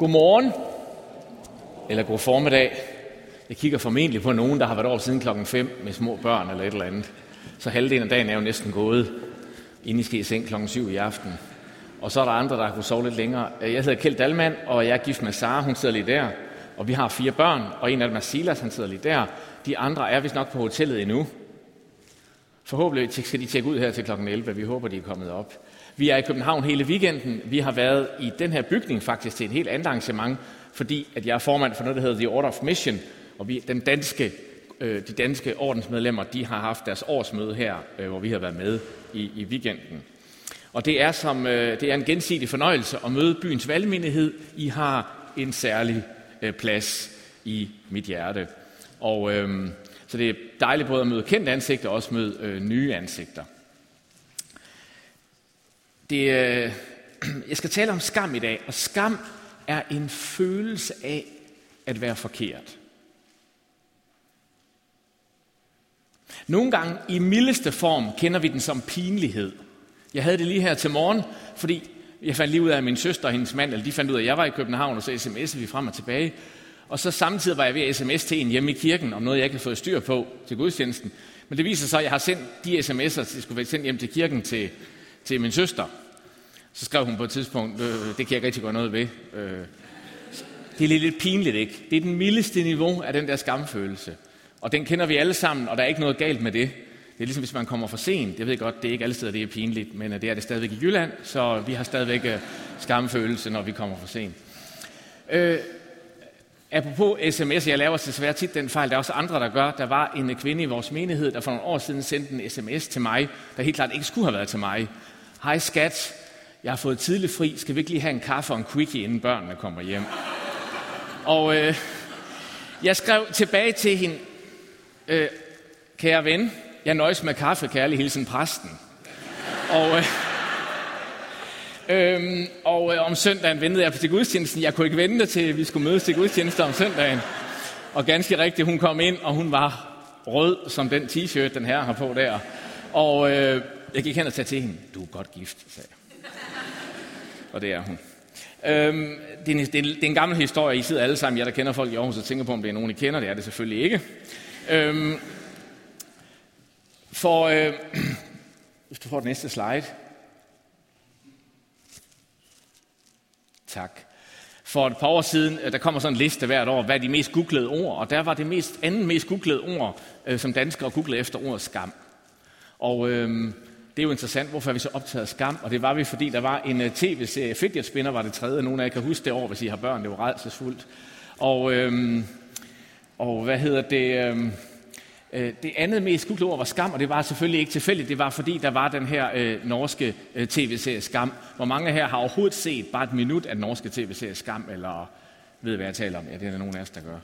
Godmorgen, eller god formiddag. Jeg kigger formentlig på nogen, der har været over siden klokken 5 med små børn eller et eller andet. Så halvdelen af dagen er jo næsten gået, inden I skal i seng klokken 7 i aften. Og så er der andre, der har kunnet sove lidt længere. Øh, jeg hedder Kjeld Dalman, og jeg er gift med Sara, hun sidder lige der. Og vi har fire børn, og en af dem er Silas, han sidder lige der. De andre er vist nok på hotellet endnu. Forhåbentlig skal de tjekke ud her til klokken 11. Vi håber, de er kommet op. Vi er i København hele weekenden. Vi har været i den her bygning faktisk til et helt andet arrangement, fordi at jeg er formand for noget, der hedder The Order of Mission, og vi, den danske, øh, de danske ordensmedlemmer de har haft deres årsmøde her, øh, hvor vi har været med i, i weekenden. Og det er, som, øh, det er en gensidig fornøjelse at møde byens valgmenighed. I har en særlig øh, plads i mit hjerte. Og øh, så det er dejligt både at møde kendte ansigter og også møde øh, nye ansigter. Det, øh, jeg skal tale om skam i dag, og skam er en følelse af at være forkert. Nogle gange i mildeste form kender vi den som pinlighed. Jeg havde det lige her til morgen, fordi jeg fandt lige ud af, at min søster og hendes mand, eller de fandt ud af, at jeg var i København, og så sms'ede vi frem og tilbage. Og så samtidig var jeg ved at sms til en hjemme i kirken, om noget, jeg ikke havde fået styr på til gudstjenesten. Men det viser sig, at jeg har sendt de sms'er, der skulle være sendt hjem til kirken til, til min søster. Så skrev hun på et tidspunkt, øh, det kan jeg ikke rigtig gøre noget ved. Øh, det er lidt, lidt pinligt, ikke? Det er den mildeste niveau af den der skamfølelse. Og den kender vi alle sammen, og der er ikke noget galt med det. Det er ligesom, hvis man kommer for sent. Jeg ved godt, det er ikke alle steder, det er pinligt, men øh, det er det stadigvæk i Jylland, så vi har stadigvæk øh, skamfølelse, når vi kommer for sent. Øh, apropos sms, jeg laver desværre tit den fejl, der er også andre, der gør. Der var en kvinde i vores menighed, der for nogle år siden sendte en sms til mig, der helt klart ikke skulle have været til mig. Hej skat, jeg har fået tidlig fri, skal vi ikke lige have en kaffe og en quickie, inden børnene kommer hjem? Og øh, jeg skrev tilbage til hende, øh, kære ven, jeg nøjes med kaffe, kærlig hilsen præsten. Og, øh, øh, og øh, om søndagen ventede jeg til gudstjenesten. Jeg kunne ikke vente til, vi skulle mødes til gudstjenesten om søndagen. Og ganske rigtigt, hun kom ind, og hun var rød som den t-shirt, den her har på der. Og øh, jeg gik hen og sagde til hende, du er godt gift, sagde jeg og det er hun. Øhm, det, er en, det, er, det er en gammel historie. I sidder alle sammen, jeg der kender folk i Aarhus, og tænker på, om det er nogen, I kender. Det er det selvfølgelig ikke. Øhm, for, øh, hvis du får den næste slide. Tak. For et par år siden, øh, der kommer sådan en liste hvert år, hvad er de mest googlede ord, og der var det mest, anden mest googlede ord, øh, som danskere googlede efter ordet skam. Og øh, det er jo interessant, hvorfor er vi så optaget af skam? Og det var vi, fordi der var en uh, tv-serie, Fidget Spinner var det tredje, nogle af jer kan huske det år, hvis I har børn, det var redselsfuldt. Og, øhm, og hvad hedder det? Øhm, øh, det andet mest skugte ord var skam, og det var selvfølgelig ikke tilfældigt. Det var fordi, der var den her øh, norske øh, tv-serie Skam. Hvor mange her har overhovedet set bare et minut af den norske tv-serie Skam, eller ved hvad jeg taler om? Ja, det er der nogen af os, der gør.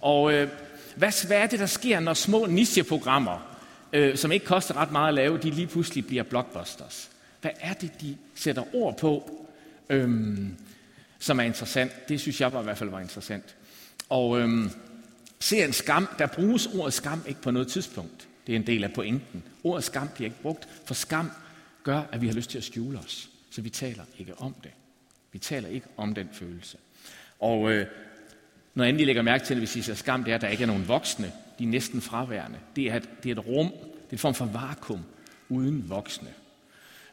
Og øh, hvad, hvad er det, der sker, når små nicheprogrammer øh, som ikke koster ret meget at lave, de lige pludselig bliver blockbusters. Hvad er det, de sætter ord på, øhm, som er interessant? Det synes jeg var, i hvert fald var interessant. Og øhm, en skam, der bruges ordet skam ikke på noget tidspunkt. Det er en del af pointen. Ordet skam bliver ikke brugt, for skam gør, at vi har lyst til at skjule os. Så vi taler ikke om det. Vi taler ikke om den følelse. Og øh, noget andet, I lægger mærke til, hvis I siger skam, det er, at der ikke er nogen voksne de næsten fraværende. Det er, et, det er et rum, det er en form for vakuum uden voksne.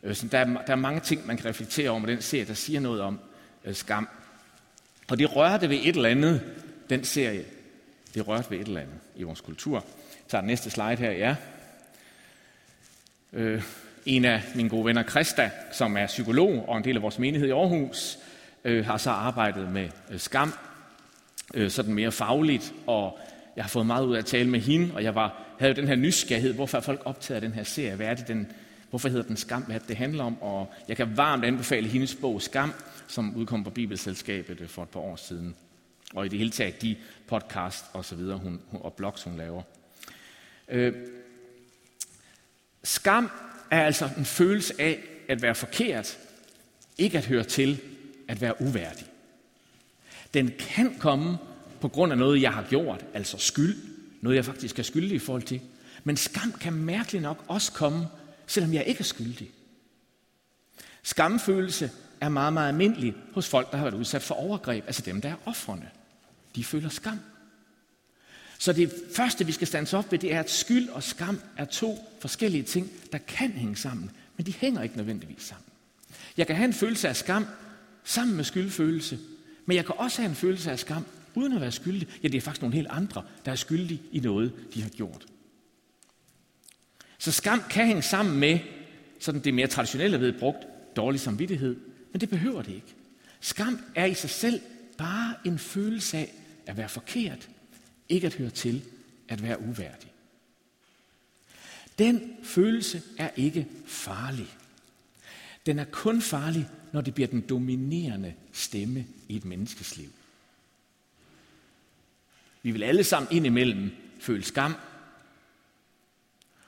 Øh, så der, er, der er mange ting, man kan reflektere over med den serie, der siger noget om øh, skam. Og det rørte ved et eller andet, den serie. Det rørte ved et eller andet i vores kultur. Jeg tager den næste slide her, ja. Øh, en af mine gode venner, Krista, som er psykolog og en del af vores menighed i Aarhus, øh, har så arbejdet med øh, skam, øh, sådan mere fagligt, og jeg har fået meget ud af at tale med hende, og jeg var, havde jo den her nysgerrighed, hvorfor er folk optaget af den her serie? Hvad er det, den, hvorfor hedder den Skam? Hvad det handler om? Og jeg kan varmt anbefale hendes bog Skam, som udkom på Bibelselskabet for et par år siden. Og i det hele taget de podcast og så videre, hun, og blogs, hun laver. Øh, skam er altså en følelse af at være forkert, ikke at høre til, at være uværdig. Den kan komme på grund af noget, jeg har gjort, altså skyld, noget jeg faktisk er skyldig i forhold til. Men skam kan mærkeligt nok også komme, selvom jeg ikke er skyldig. Skamfølelse er meget, meget almindelig hos folk, der har været udsat for overgreb, altså dem, der er offrene. De føler skam. Så det første, vi skal stands op ved, det er, at skyld og skam er to forskellige ting, der kan hænge sammen, men de hænger ikke nødvendigvis sammen. Jeg kan have en følelse af skam sammen med skyldfølelse, men jeg kan også have en følelse af skam uden at være skyldig. Ja, det er faktisk nogle helt andre, der er skyldige i noget, de har gjort. Så skam kan hænge sammen med, sådan det mere traditionelle ved brugt, dårlig samvittighed, men det behøver det ikke. Skam er i sig selv bare en følelse af at være forkert, ikke at høre til, at være uværdig. Den følelse er ikke farlig. Den er kun farlig, når det bliver den dominerende stemme i et menneskes liv. Vi vil alle sammen indimellem føle skam.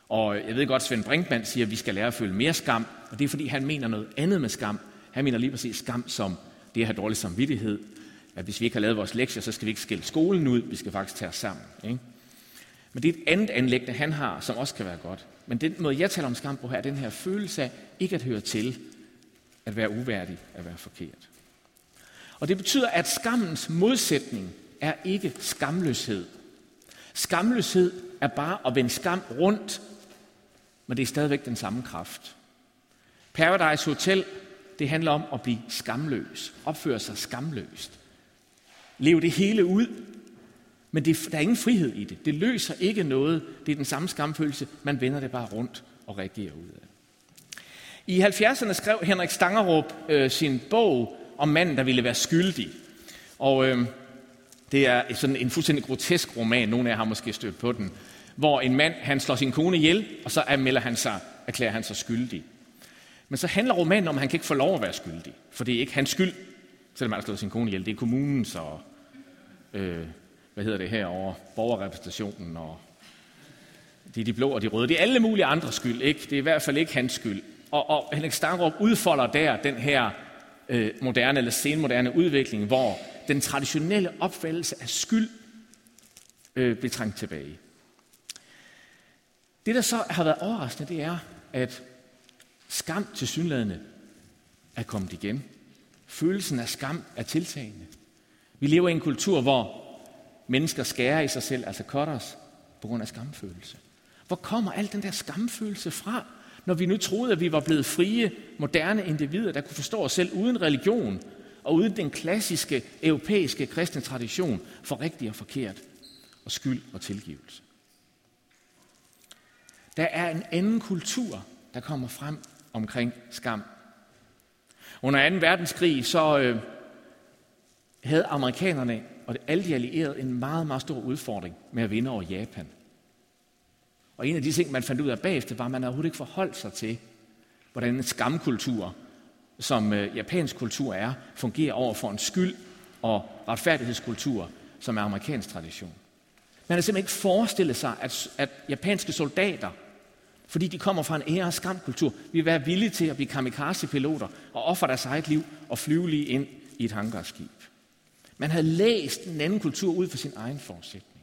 Og jeg ved godt, Svend Brinkmann siger, at vi skal lære at føle mere skam. Og det er, fordi han mener noget andet med skam. Han mener lige præcis skam som det at have dårlig samvittighed. At hvis vi ikke har lavet vores lektier, så skal vi ikke skille skolen ud. Vi skal faktisk tage os sammen. Ikke? Men det er et andet anlæggende, han har, som også kan være godt. Men den måde, jeg taler om skam på her, er den her følelse af ikke at høre til, at være uværdig, at være forkert. Og det betyder, at skammens modsætning er ikke skamløshed. Skamløshed er bare at vende skam rundt, men det er stadigvæk den samme kraft. Paradise Hotel, det handler om at blive skamløs, opføre sig skamløst. Leve det hele ud, men det, der er ingen frihed i det. Det løser ikke noget. Det er den samme skamfølelse. Man vender det bare rundt og reagerer ud af. I 70'erne skrev Henrik Stangerup øh, sin bog om manden, der ville være skyldig. Og øh, det er sådan en fuldstændig grotesk roman, nogle af jer har måske stødt på den, hvor en mand, han slår sin kone ihjel, og så anmelder han sig, erklærer han sig skyldig. Men så handler romanen om, at han kan ikke få lov at være skyldig, for det er ikke hans skyld, selvom han har slået sin kone ihjel. Det er kommunens og, øh, hvad hedder det her over borgerrepræsentationen og det er de blå og de røde. Det er alle mulige andre skyld, ikke? Det er i hvert fald ikke hans skyld. Og, og Henrik Stangerup udfolder der den her øh, moderne eller senmoderne udvikling, hvor den traditionelle opfattelse af skyld øh, blev trængt tilbage. Det, der så har været overraskende, det er, at skam til synlædende er kommet igen. Følelsen af skam er tiltagende. Vi lever i en kultur, hvor mennesker skærer i sig selv, altså cutters, på grund af skamfølelse. Hvor kommer al den der skamfølelse fra, når vi nu troede, at vi var blevet frie, moderne individer, der kunne forstå os selv uden religion og uden den klassiske europæiske kristne tradition for rigtigt og forkert og skyld og tilgivelse. Der er en anden kultur, der kommer frem omkring skam. Under 2. verdenskrig så øh, havde amerikanerne og alle de allierede en meget, meget stor udfordring med at vinde over Japan. Og en af de ting, man fandt ud af bagefter, var, at man overhovedet ikke forholdt sig til, hvordan en skamkultur, som øh, japansk kultur er, fungerer over for en skyld og retfærdighedskultur, som er amerikansk tradition. Man har simpelthen ikke forestillet sig, at, at japanske soldater, fordi de kommer fra en ære- og skamkultur, vil være villige til at blive kamikaze-piloter og ofre deres eget liv og flyve lige ind i et hangarskib. Man havde læst en anden kultur ud fra sin egen forudsætning.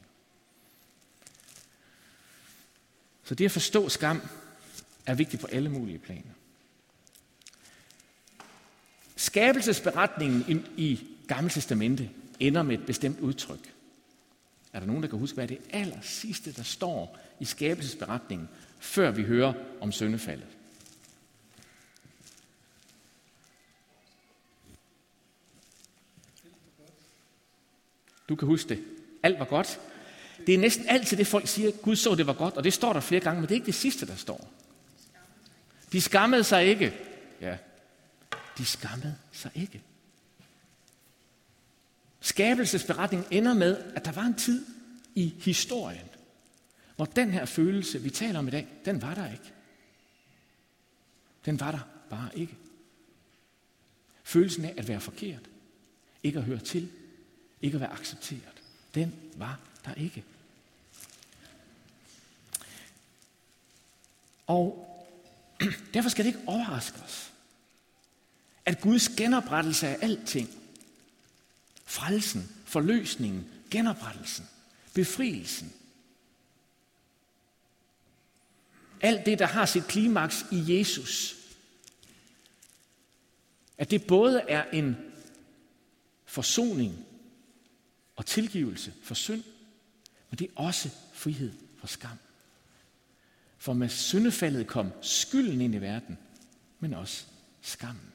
Så det at forstå skam er vigtigt på alle mulige planer. Skabelsesberetningen i Gamle Testamente ender med et bestemt udtryk. Er der nogen, der kan huske, hvad det aller sidste, der står i skabelsesberetningen, før vi hører om syndefaldet? Du kan huske det. Alt var godt. Det er næsten altid det, folk siger, Gud så, det var godt, og det står der flere gange, men det er ikke det sidste, der står. De skammede sig ikke. Ja, de skammede sig ikke. Skabelsesberetningen ender med, at der var en tid i historien, hvor den her følelse, vi taler om i dag, den var der ikke. Den var der bare ikke. Følelsen af at være forkert, ikke at høre til, ikke at være accepteret, den var der ikke. Og derfor skal det ikke overraske os, at Guds genoprettelse af alting, frelsen, forløsningen, genoprettelsen, befrielsen, alt det, der har sit klimaks i Jesus, At det både er en forsoning og tilgivelse for synd, men det er også frihed fra skam. For med syndefaldet kom skylden ind i verden, men også skammen.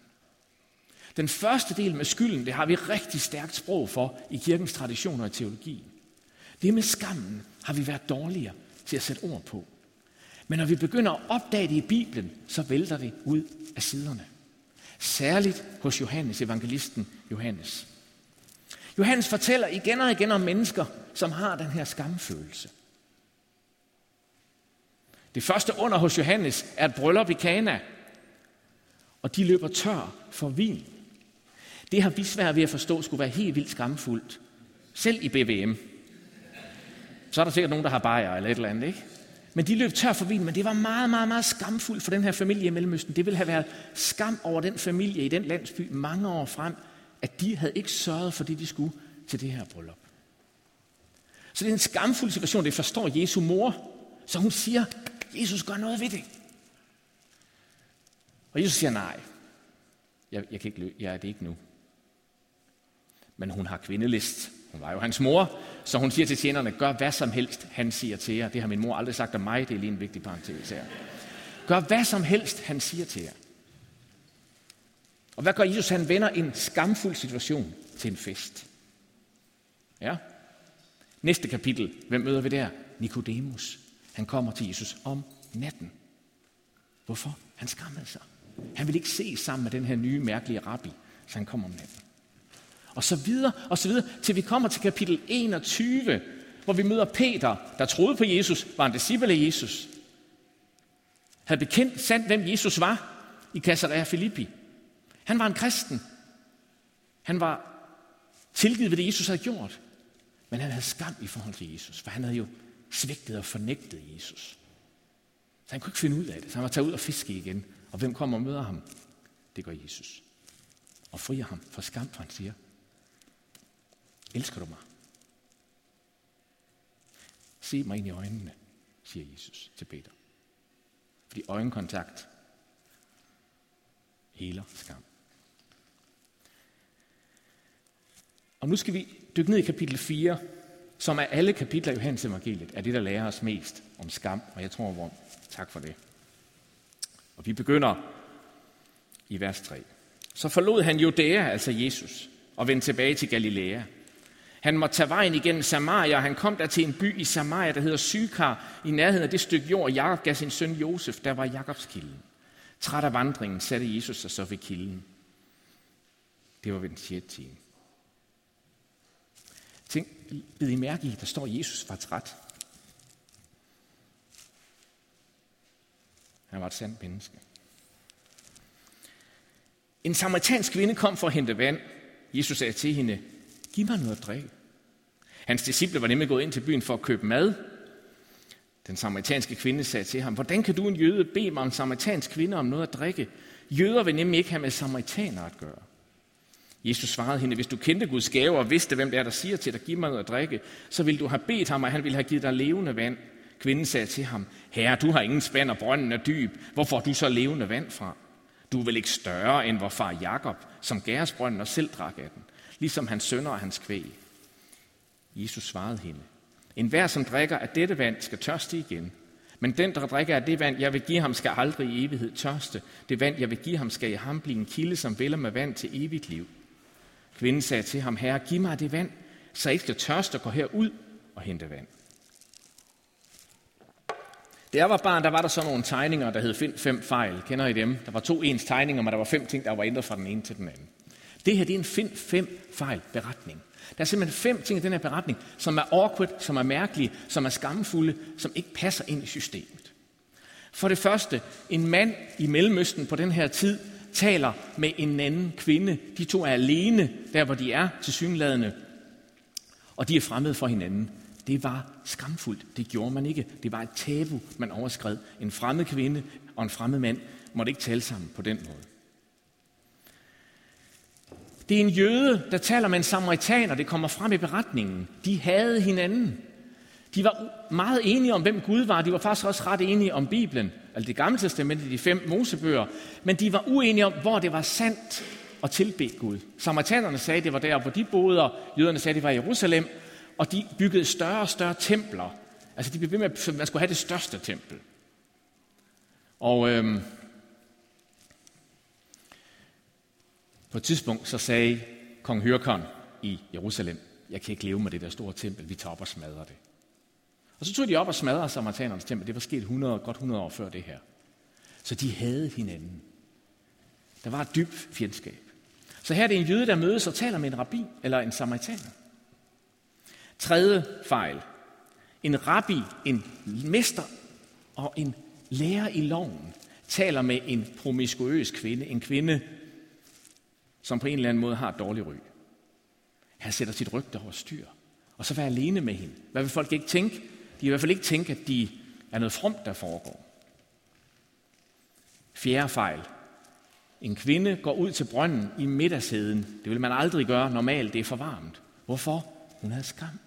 Den første del med skylden, det har vi rigtig stærkt sprog for i kirkens traditioner og teologi. Det med skammen har vi været dårligere til at sætte ord på. Men når vi begynder at opdage det i Bibelen, så vælter det ud af siderne. Særligt hos Johannes, evangelisten Johannes. Johannes fortæller igen og igen om mennesker, som har den her skamfølelse. Det første under hos Johannes er et bryllup i Kana, og de løber tør for vin. Det har vi svært ved at forstå skulle være helt vildt skamfuldt. Selv i BVM. Så er der sikkert nogen, der har bajer eller et eller andet, ikke? Men de løb tør for vin, men det var meget, meget, meget skamfuldt for den her familie i Mellemøsten. Det ville have været skam over den familie i den landsby mange år frem, at de havde ikke sørget for det, de skulle til det her bryllup. Så det er en skamfuld situation, det forstår Jesu mor. Så hun siger, Jesus gør noget ved det. Og Jesus siger, nej, jeg, jeg kan ikke løbe, jeg er det ikke nu. Men hun har kvindelist. Hun var jo hans mor, så hun siger til tjenerne, gør hvad som helst, han siger til jer. Det har min mor aldrig sagt om mig, det er lige en vigtig parentes her. Gør hvad som helst, han siger til jer. Og hvad gør Jesus? Han vender en skamfuld situation til en fest. Ja. Næste kapitel, hvem møder vi der? Nikodemus. Han kommer til Jesus om natten. Hvorfor? Han skammede sig. Han vil ikke se sammen med den her nye mærkelige rabbi, så han kommer om natten. Og så videre, og så videre, til vi kommer til kapitel 21, hvor vi møder Peter, der troede på Jesus, var en disciple af Jesus. Havde bekendt sandt, hvem Jesus var i Caesarea Filippi. Han var en kristen. Han var tilgivet ved det, Jesus havde gjort. Men han havde skam i forhold til Jesus, for han havde jo svigtet og fornægtet Jesus. Så han kunne ikke finde ud af det, så han var taget ud og fiske igen. Og hvem kommer og møder ham? Det gør Jesus. Og frier ham fra skam, for han siger, elsker du mig? Se mig ind i øjnene, siger Jesus til Peter. Fordi øjenkontakt heler skam. Og nu skal vi dykke ned i kapitel 4, som er alle kapitler i Johannes evangeliet, er det, der lærer os mest om skam. Og jeg tror, hvor tak for det. Og vi begynder i vers 3. Så forlod han Judæa, altså Jesus, og vendte tilbage til Galilea. Han måtte tage vejen igennem Samaria, og han kom der til en by i Samaria, der hedder Sykar, i nærheden af det stykke jord, Jakob gav sin søn Josef, der var Jakobs kilden. Træt af vandringen satte Jesus sig så ved kilden. Det var ved den 6. time. Tænk, bed I mærke i, der står, at Jesus var træt. Han var et sandt menneske. En samaritansk kvinde kom for at hente vand. Jesus sagde til hende, giv mig noget at drikke. Hans disciple var nemlig gået ind til byen for at købe mad. Den samaritanske kvinde sagde til ham, hvordan kan du en jøde bede mig om en samaritansk kvinde om noget at drikke? Jøder vil nemlig ikke have med samaritaner at gøre. Jesus svarede hende, hvis du kendte Guds gave og vidste, hvem det er, der siger til dig, giv mig noget at drikke, så ville du have bedt ham, og han ville have givet dig levende vand. Kvinden sagde til ham, herre, du har ingen spand, og brønden er dyb. Hvor får du så levende vand fra? Du er vel ikke større end vor far Jakob, som gæres brønden og selv drak af den, ligesom hans sønner og hans kvæg. Jesus svarede hende, en hver, som drikker af dette vand, skal tørste igen. Men den, der drikker af det vand, jeg vil give ham, skal aldrig i evighed tørste. Det vand, jeg vil give ham, skal i ham blive en kilde, som vælger med vand til evigt liv. Kvinden sagde til ham, herre, giv mig det vand, så jeg ikke skal tørste og gå herud og hente vand. Da jeg var barn, der var der så nogle tegninger, der hed Find fem fejl. Kender I dem? Der var to ens tegninger, men der var fem ting, der var ændret fra den ene til den anden. Det her det er en Find fem fejl beretning. Der er simpelthen fem ting i den her beretning, som er awkward, som er mærkelige, som er skamfulde, som ikke passer ind i systemet. For det første, en mand i Mellemøsten på den her tid taler med en anden kvinde. De to er alene, der hvor de er til synladende, og de er fremmede for hinanden. Det var skamfuldt. Det gjorde man ikke. Det var et tabu, man overskred. En fremmed kvinde og en fremmed mand måtte ikke tale sammen på den måde. Det er en jøde, der taler med en samaritaner. Det kommer frem i beretningen. De havde hinanden. De var meget enige om, hvem Gud var. De var faktisk også ret enige om Bibelen, altså det gamle testamente, de fem mosebøger. Men de var uenige om, hvor det var sandt at tilbe Gud. Samaritanerne sagde, det var der, hvor de boede, og jøderne sagde, det var i Jerusalem, og de byggede større og større templer. Altså de blev ved med, at man skulle have det største tempel. Og øhm, på et tidspunkt så sagde kong Hyrkon i Jerusalem, jeg kan ikke leve med det der store tempel, vi tager op og smadrer det. Og så tog de op og smadrede samaritanernes tempel. Det var sket 100, godt 100 år før det her. Så de havde hinanden. Der var et dybt fjendskab. Så her er det en jøde, der mødes og taler med en rabbi eller en samaritaner. Tredje fejl. En rabbi, en mester og en lærer i loven taler med en promiskuøs kvinde, en kvinde, som på en eller anden måde har et dårligt ryg. Han sætter sit rygte over styr. Og så være alene med hende. Hvad vil folk ikke tænke? De vil i hvert fald ikke tænke, at de er noget fromt, der foregår. Fjerde fejl. En kvinde går ud til brønden i middagssæden. Det vil man aldrig gøre normalt, det er for varmt. Hvorfor? Hun havde skam.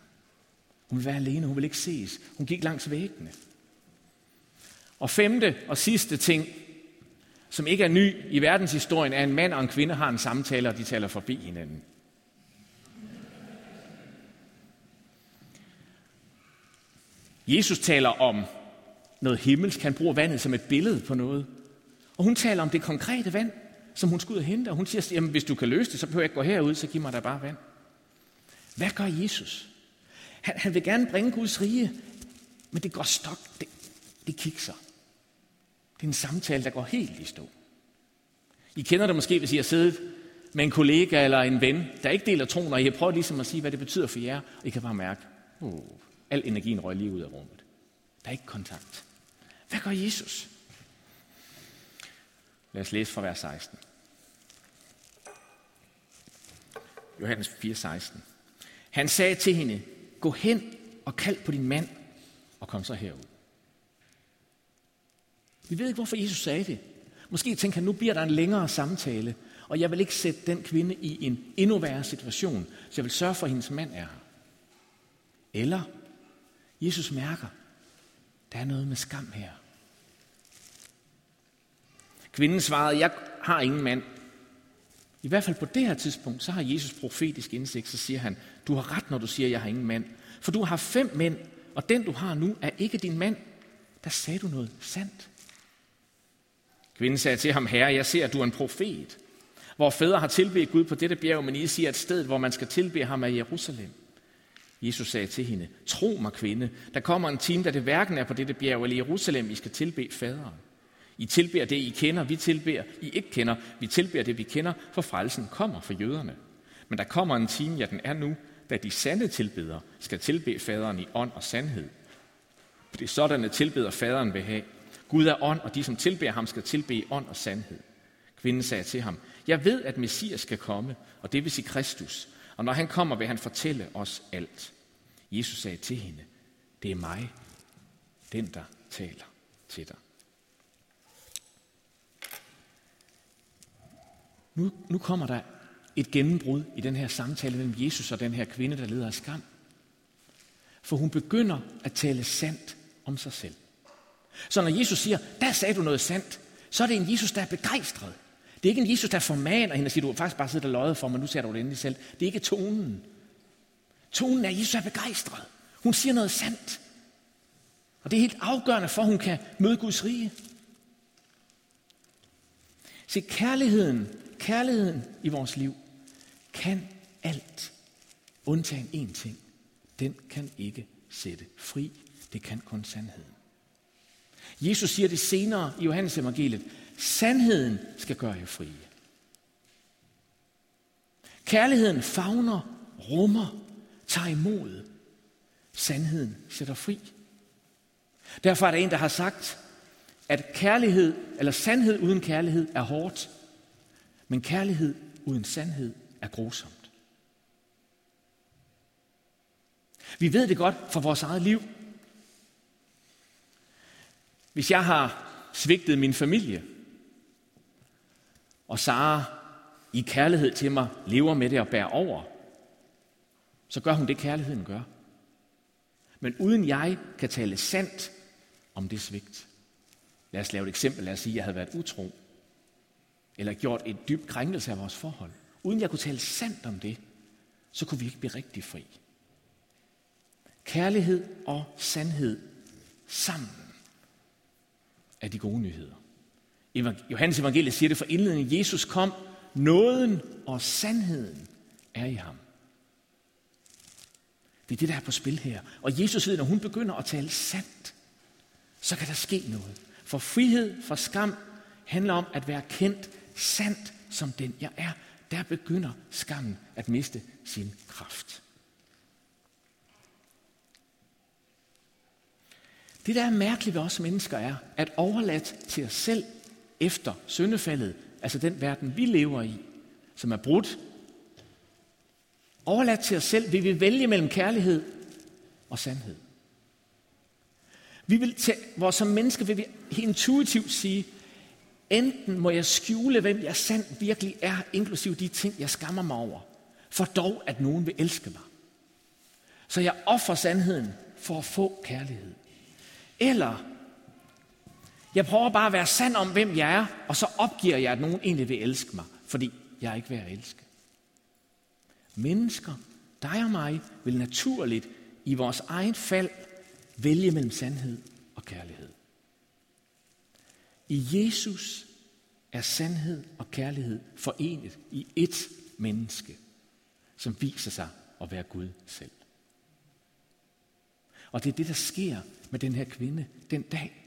Hun vil være alene, hun vil ikke ses. Hun gik langs væggene. Og femte og sidste ting, som ikke er ny i verdenshistorien, er, at en mand og en kvinde har en samtale, og de taler forbi hinanden. Jesus taler om noget himmelsk. Han bruger vandet som et billede på noget. Og hun taler om det konkrete vand, som hun skal ud og hente. Og hun siger, jamen hvis du kan løse det, så behøver jeg ikke gå herud, så giv mig da bare vand. Hvad gør Jesus? Han, han vil gerne bringe Guds rige, men det går stok. Det, det kikser. Det er en samtale, der går helt i stå. I kender det måske, hvis I har siddet med en kollega eller en ven, der ikke deler troen, og I har prøvet ligesom at sige, hvad det betyder for jer, og I kan bare mærke, uh, al energien røg lige ud af rummet. Der er ikke kontakt. Hvad gør Jesus? Lad os læse fra vers 16. Johannes 4:16. Han sagde til hende, gå hen og kald på din mand, og kom så herud. Vi ved ikke, hvorfor Jesus sagde det. Måske tænker han, nu bliver der en længere samtale, og jeg vil ikke sætte den kvinde i en endnu værre situation, så jeg vil sørge for, at hendes mand er her. Eller Jesus mærker, der er noget med skam her. Kvinden svarede, jeg har ingen mand. I hvert fald på det her tidspunkt, så har Jesus profetisk indsigt, så siger han, du har ret, når du siger, jeg har ingen mand. For du har fem mænd, og den du har nu er ikke din mand. Der sagde du noget sandt. Kvinden sagde til ham, herre, jeg ser, at du er en profet. Hvor fædre har tilbedt Gud på dette bjerg, men I siger, at stedet, hvor man skal tilbe ham, er Jerusalem. Jesus sagde til hende, tro mig kvinde, der kommer en time, da det hverken er på dette bjerg eller Jerusalem, I skal tilbe faderen. I tilbeder det, I kender, vi tilbeder, I ikke kender, vi tilbeder det, vi kender, for frelsen kommer for jøderne. Men der kommer en time, ja den er nu, da de sande tilbedere skal tilbe faderen i ånd og sandhed. For det er at tilbeder faderen vil have. Gud er ånd, og de, som tilbærer ham, skal tilbe ånd og sandhed. Kvinden sagde til ham, jeg ved, at Messias skal komme, og det vil sige Kristus. Og når han kommer, vil han fortælle os alt. Jesus sagde til hende, det er mig, den der taler til dig. Nu, nu kommer der et gennembrud i den her samtale mellem Jesus og den her kvinde, der leder af skam. For hun begynder at tale sandt om sig selv. Så når Jesus siger, der sagde du noget sandt, så er det en Jesus, der er begejstret. Det er ikke en Jesus, der formaner hende og siger, du har faktisk bare siddet og løjet for mig, nu ser du det endelig selv. Det er ikke tonen. Tonen er, at Jesus er begejstret. Hun siger noget sandt. Og det er helt afgørende for, at hun kan møde Guds rige. Se, kærligheden, kærligheden i vores liv kan alt, undtagen én ting. Den kan ikke sætte fri. Det kan kun sandheden. Jesus siger det senere i Johannes evangeliet. Sandheden skal gøre jer frie. Kærligheden favner, rummer, tager imod. Sandheden sætter fri. Derfor er der en, der har sagt, at kærlighed, eller sandhed uden kærlighed er hårdt, men kærlighed uden sandhed er grusomt. Vi ved det godt fra vores eget liv. Hvis jeg har svigtet min familie, og Sara i kærlighed til mig lever med det og bærer over, så gør hun det, kærligheden gør. Men uden jeg kan tale sandt om det svigt. Lad os lave et eksempel. Lad os sige, at jeg havde været utro. eller gjort et dybt krænkelse af vores forhold, uden jeg kunne tale sandt om det, så kunne vi ikke blive rigtig fri. Kærlighed og sandhed sammen er de gode nyheder. Johannes evangeliet siger det for indledningen. Jesus kom, nåden og sandheden er i ham. Det er det, der er på spil her. Og Jesus ved, når hun begynder at tale sandt, så kan der ske noget. For frihed fra skam handler om at være kendt sandt som den jeg er. Der begynder skammen at miste sin kraft. Det, der er mærkeligt ved os mennesker, er, at overladt til os selv efter syndefaldet, altså den verden, vi lever i, som er brudt, overladt til os selv, vil vi vælge mellem kærlighed og sandhed. Vi vil tage, hvor som mennesker vil vi intuitivt sige, enten må jeg skjule, hvem jeg sandt virkelig er, inklusive de ting, jeg skammer mig over, for dog, at nogen vil elske mig. Så jeg offer sandheden for at få kærlighed. Eller jeg prøver bare at være sand om, hvem jeg er, og så opgiver jeg, at nogen egentlig vil elske mig, fordi jeg er ikke værd at elske. Mennesker, dig og mig, vil naturligt i vores egen fald vælge mellem sandhed og kærlighed. I Jesus er sandhed og kærlighed forenet i ét menneske, som viser sig at være Gud selv. Og det er det, der sker med den her kvinde den dag.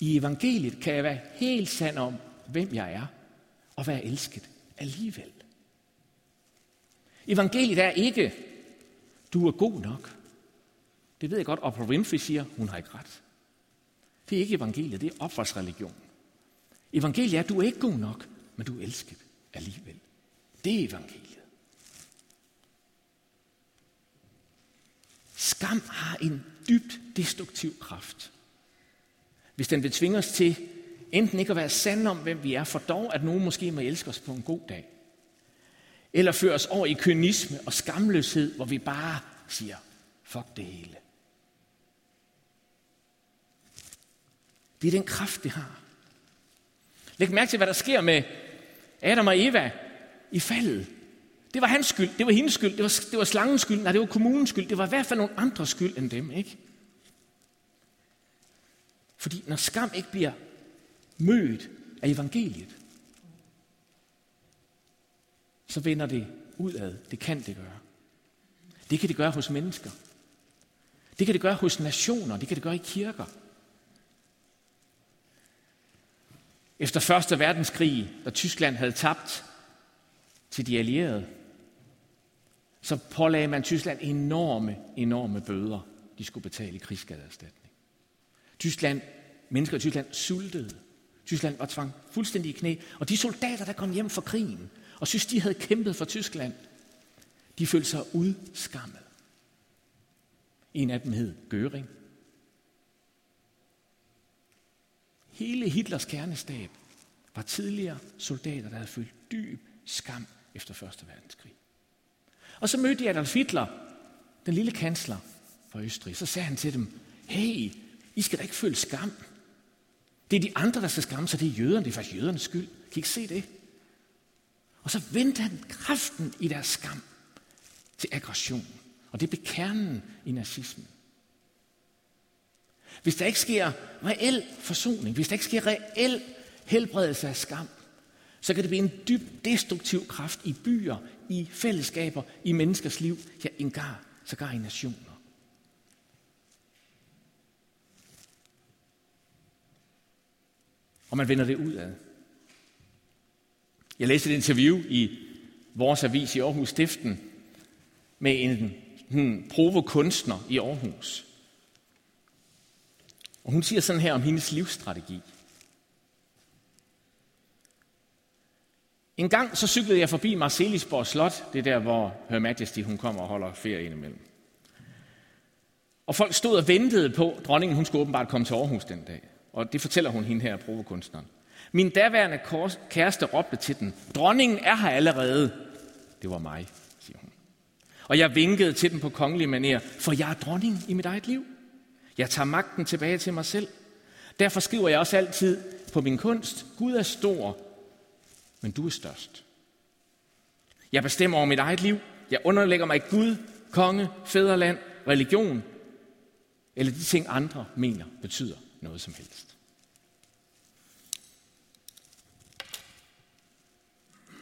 I evangeliet kan jeg være helt sand om, hvem jeg er, og være elsket alligevel. Evangeliet er ikke, du er god nok. Det ved jeg godt, og Winfrey siger, hun har ikke ret. Det er ikke evangeliet, det er opvarsreligion. Evangeliet er, du er ikke god nok, men du er elsket alligevel. Det er evangeliet. Skam har en dybt destruktiv kraft. Hvis den vil tvinge os til enten ikke at være sande om, hvem vi er, for dog at nogen måske må elske os på en god dag. Eller føre os over i kynisme og skamløshed, hvor vi bare siger, fuck det hele. Det er den kraft, det har. Læg mærke til, hvad der sker med Adam og Eva i faldet. Det var hans skyld, det var hendes skyld, det var, det var slangens skyld, nej, det var kommunens skyld, det var i hvert fald nogle andre skyld end dem, ikke? Fordi når skam ikke bliver mødt af evangeliet, så vender det udad. Det kan det gøre. Det kan det gøre hos mennesker. Det kan det gøre hos nationer. Det kan det gøre i kirker. Efter Første Verdenskrig, da Tyskland havde tabt til de allierede, så pålagde man Tyskland enorme, enorme bøder, de skulle betale i krigsskadeerstatning. Tyskland, mennesker i Tyskland sultede. Tyskland var tvang fuldstændig i knæ. Og de soldater, der kom hjem fra krigen, og synes, de havde kæmpet for Tyskland, de følte sig udskammet. En af dem hed Göring. Hele Hitlers kernestab var tidligere soldater, der havde følt dyb skam efter Første Verdenskrig. Og så mødte de Adolf Hitler, den lille kansler fra Østrig. Så sagde han til dem, hey, I skal da ikke føle skam. Det er de andre, der skal skamme sig. Det er jøderne. Det er faktisk jødernes skyld. Kan I ikke se det? Og så vendte han kraften i deres skam til aggression. Og det blev kernen i nazismen. Hvis der ikke sker reel forsoning, hvis der ikke sker reel helbredelse af skam, så kan det blive en dyb destruktiv kraft i byer, i fællesskaber, i menneskers liv, ja, engar, sågar i nationer. Og man vender det ud af. Jeg læste et interview i vores avis i Aarhus Stiften med en, hmm, en provokunstner i Aarhus. Og hun siger sådan her om hendes livsstrategi. En gang så cyklede jeg forbi Marcelisborg Slot, det er der, hvor Her Majesty hun kommer og holder ferie indimellem. Og folk stod og ventede på, dronningen hun skulle åbenbart komme til Aarhus den dag. Og det fortæller hun hende her, provokunstneren. Min daværende kæreste råbte til den, dronningen er her allerede. Det var mig, siger hun. Og jeg vinkede til den på kongelig maner, for jeg er dronning i mit eget liv. Jeg tager magten tilbage til mig selv. Derfor skriver jeg også altid på min kunst, Gud er stor, men du er størst. Jeg bestemmer over mit eget liv. Jeg underlægger mig Gud, konge, fædreland, religion, eller de ting, andre mener betyder noget som helst.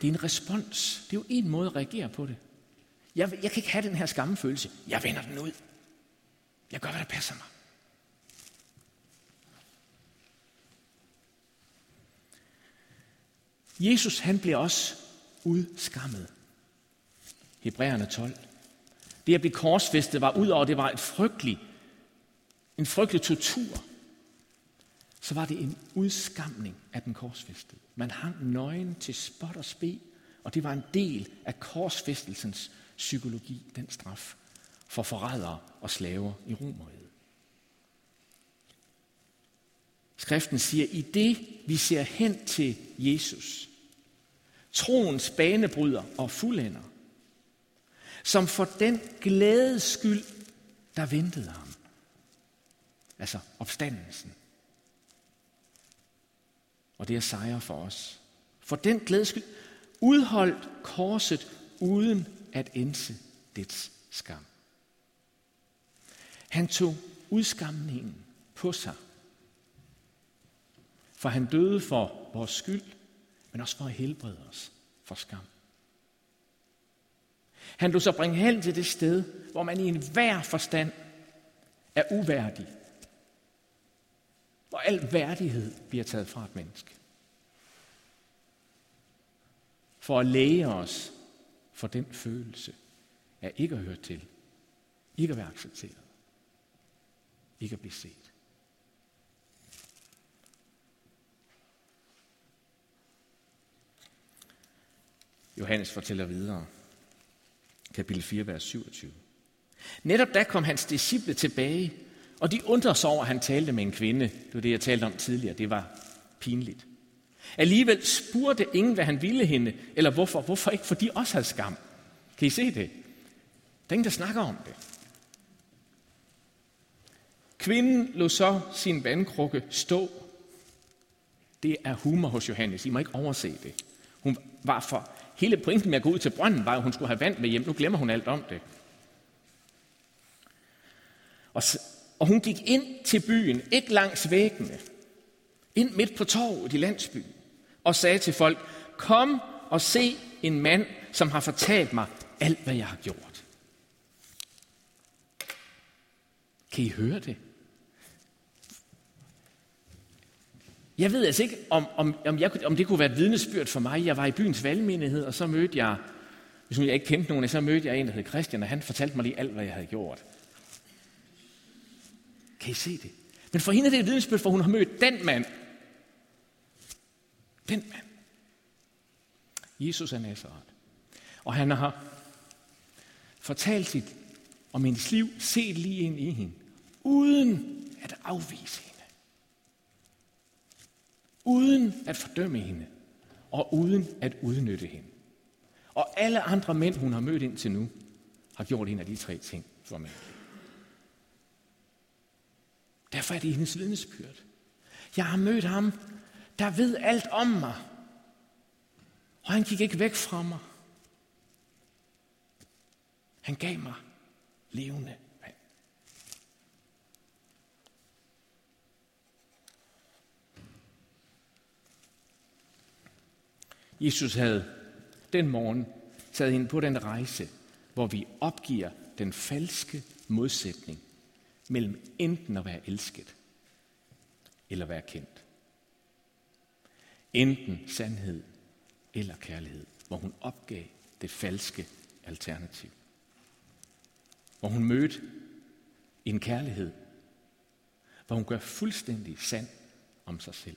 Det er en respons. Det er jo en måde at reagere på det. Jeg, jeg kan ikke have den her skammefølelse. Jeg vender den ud. Jeg gør, hvad der passer mig. Jesus han bliver også udskammet. Hebræerne 12. Det at blive korsfæstet var ud over, det var et frygteligt, en frygtelig tortur. Så var det en udskamning af den korsfæstede. Man hang nøgen til spot og spe, og det var en del af korsfæstelsens psykologi, den straf for forrædere og slaver i Romeriet. Skriften siger, i det vi ser hen til Jesus, troens banebryder og fuldender, som for den glædes skyld, der ventede ham. Altså opstandelsen. Og det er sejr for os. For den glædes skyld udholdt korset uden at ense dets skam. Han tog udskamningen på sig. For han døde for vores skyld, men også for at helbrede os for skam. Han lod sig bringe hen til det sted, hvor man i enhver forstand er uværdig. Hvor al værdighed bliver taget fra et menneske. For at læge os for den følelse af ikke at høre til, ikke at være accepteret, ikke at blive set. Johannes fortæller videre, kapitel 4, vers 27. Netop da kom hans disciple tilbage, og de undrede sig over, at han talte med en kvinde. Det var det, jeg talte om tidligere. Det var pinligt. Alligevel spurgte ingen, hvad han ville hende, eller hvorfor. Hvorfor ikke? For de også havde skam. Kan I se det? Der er ingen, der snakker om det. Kvinden lå så sin vandkrukke stå. Det er humor hos Johannes. I må ikke overse det. Hun var for hele pointen med at gå ud til brønden, var, at hun skulle have vand med hjem. Nu glemmer hun alt om det. Og, og hun gik ind til byen, ikke langs væggene, ind midt på torvet i landsbyen, og sagde til folk, kom og se en mand, som har fortalt mig alt, hvad jeg har gjort. Kan I høre det? Jeg ved altså ikke, om, om, om, jeg, om det kunne være et vidnesbyrd for mig. Jeg var i byens valgmenighed, og så mødte jeg, hvis jeg ikke kendte nogen, så mødte jeg en, der hed Christian, og han fortalte mig lige alt, hvad jeg havde gjort. Kan I se det? Men for hende er det et vidnesbyrd, for hun har mødt den mand. Den mand. Jesus er Nazareth. Og han har fortalt sit om hendes liv, set lige ind i hende, uden at afvise hende uden at fordømme hende, og uden at udnytte hende. Og alle andre mænd, hun har mødt indtil nu, har gjort en af de tre ting for mig. Derfor er det hendes vidnesbyrd. Jeg har mødt ham, der ved alt om mig. Og han gik ikke væk fra mig. Han gav mig levende Jesus havde den morgen taget hende på den rejse, hvor vi opgiver den falske modsætning mellem enten at være elsket eller være kendt. Enten sandhed eller kærlighed, hvor hun opgav det falske alternativ. Hvor hun mødte en kærlighed, hvor hun gør fuldstændig sand om sig selv.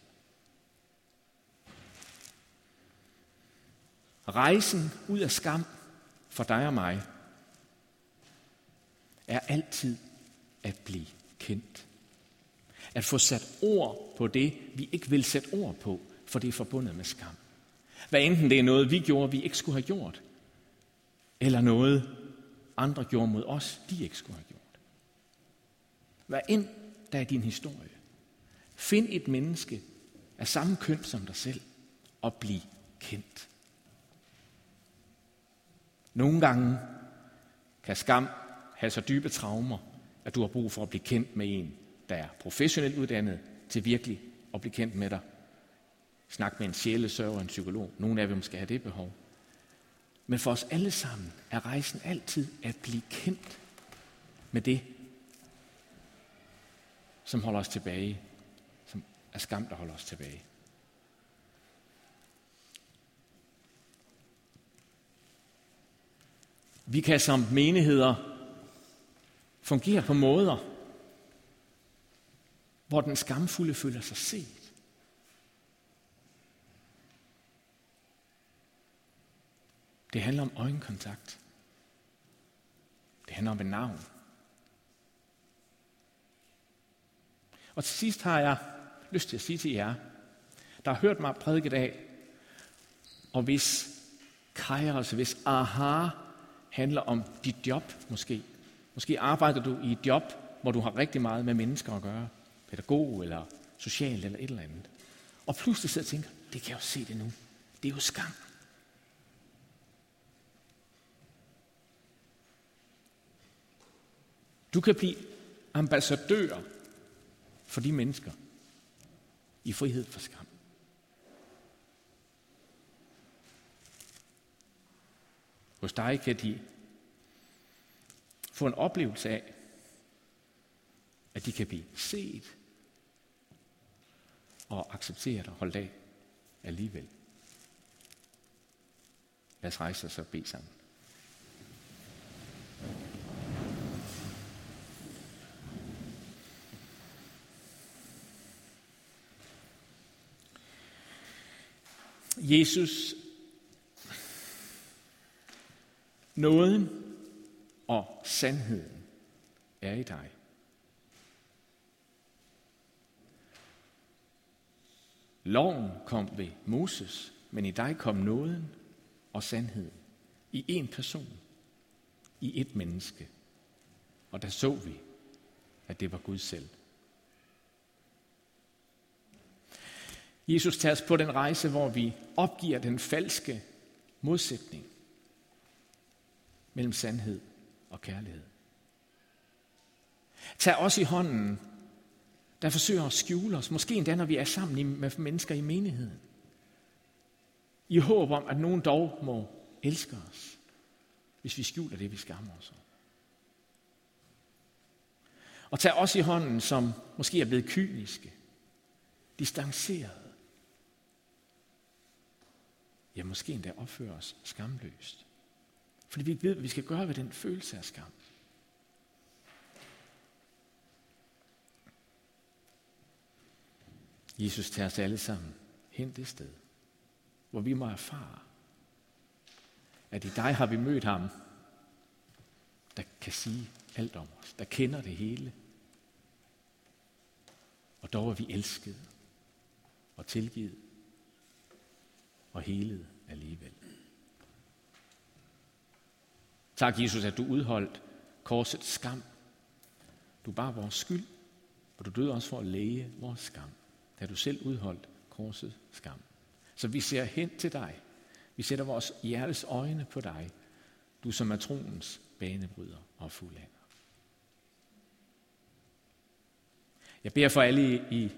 Rejsen ud af skam for dig og mig er altid at blive kendt. At få sat ord på det, vi ikke vil sætte ord på, for det er forbundet med skam. Hvad enten det er noget, vi gjorde, vi ikke skulle have gjort, eller noget, andre gjorde mod os, de ikke skulle have gjort. Hvad end der er din historie. Find et menneske af samme køn som dig selv og bliv kendt. Nogle gange kan skam have så dybe traumer, at du har brug for at blive kendt med en, der er professionelt uddannet til virkelig at blive kendt med dig. Snak med en sjælesørger, en psykolog. Nogle af dem skal have det behov. Men for os alle sammen er rejsen altid at blive kendt med det, som holder os tilbage, som er skam, der holder os tilbage. Vi kan som menigheder fungere på måder, hvor den skamfulde føler sig set. Det handler om øjenkontakt. Det handler om et navn. Og til sidst har jeg lyst til at sige til jer, der har hørt mig prædike i dag, og hvis kajres, hvis aha handler om dit job måske. Måske arbejder du i et job, hvor du har rigtig meget med mennesker at gøre. Pædagog eller social eller et eller andet. Og pludselig sidder og tænker, det kan jeg jo se det nu. Det er jo skam. Du kan blive ambassadør for de mennesker i frihed for skam. Hos dig kan de få en oplevelse af, at de kan blive set og accepteret og holdt af alligevel. Lad os rejse os og bede sammen. Jesus, nåden og sandheden er i dig. Loven kom ved Moses, men i dig kom nåden og sandheden i én person, i et menneske. Og der så vi, at det var Gud selv. Jesus tager os på den rejse, hvor vi opgiver den falske modsætning mellem sandhed og kærlighed. Tag os i hånden, der forsøger at skjule os, måske endda når vi er sammen med mennesker i menigheden. I håb om, at nogen dog må elske os, hvis vi skjuler det, vi skammer os om. Og tag os i hånden, som måske er blevet kyniske, distancerede, ja, måske endda opfører os skamløst. Fordi vi ved, hvad vi skal gøre ved den følelse af skam. Jesus tager os alle sammen hen det sted, hvor vi må erfare, at i dig har vi mødt ham, der kan sige alt om os, der kender det hele. Og dog er vi elskede og tilgivet og helet alligevel. Tak, Jesus, at du udholdt korsets skam. Du bar vores skyld, og du døde også for at læge vores skam, da du selv udholdt korsets skam. Så vi ser hen til dig. Vi sætter vores hjertes øjne på dig, du som er troens banebryder og fuldender. Jeg beder for alle i,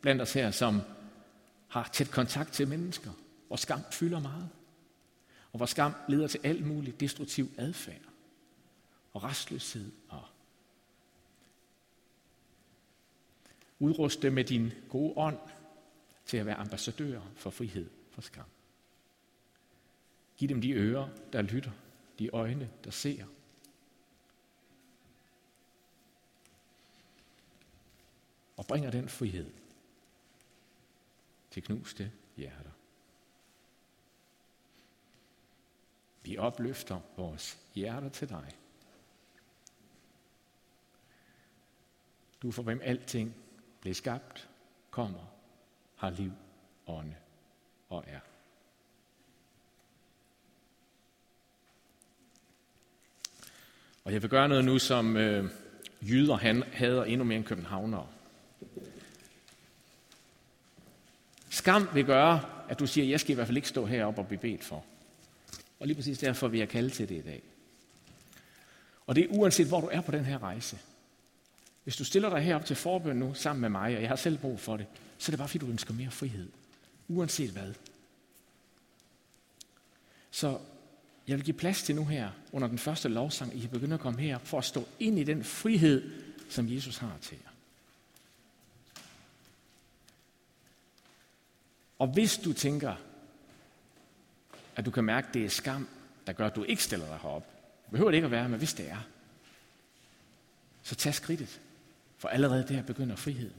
blandt os her, som har tæt kontakt til mennesker, hvor skam fylder meget. Og hvor skam leder til alt muligt destruktiv adfærd. Og restløshed. Og udruste med din gode ånd til at være ambassadør for frihed for skam. Giv dem de ører, der lytter, de øjne, der ser. Og bringer den frihed til knuste hjerter. Vi opløfter vores hjerter til dig. Du for hvem alting blev skabt, kommer, har liv, ånde og er. Og jeg vil gøre noget nu, som øh, jyder han hader endnu mere end københavnere. Skam vil gøre, at du siger, jeg skal i hvert fald ikke stå heroppe og blive bedt for. Og lige præcis derfor vil jeg kalde til det i dag. Og det er uanset, hvor du er på den her rejse. Hvis du stiller dig herop til forbøn nu sammen med mig, og jeg har selv brug for det, så er det bare fordi, du ønsker mere frihed. Uanset hvad. Så jeg vil give plads til nu her, under den første lovsang, I kan begynde at komme her for at stå ind i den frihed, som Jesus har til jer. Og hvis du tænker, at du kan mærke, at det er skam, der gør, at du ikke stiller dig herop, behøver det ikke at være, men hvis det er, så tag skridtet. For allerede der begynder friheden.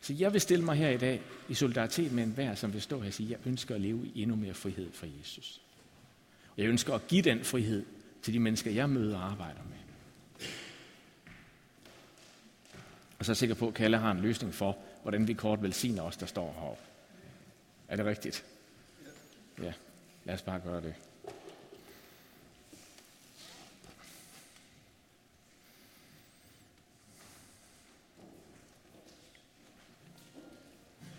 Så jeg vil stille mig her i dag i solidaritet med enhver, som vil stå her og sige, jeg ønsker at leve i endnu mere frihed for Jesus. Og jeg ønsker at give den frihed til de mennesker, jeg møder og arbejder med. Og så er jeg sikker på, at Kalle har en løsning for, hvordan vi kort velsigner os, der står heroppe. Er det rigtigt? Ja, lad os bare gøre det.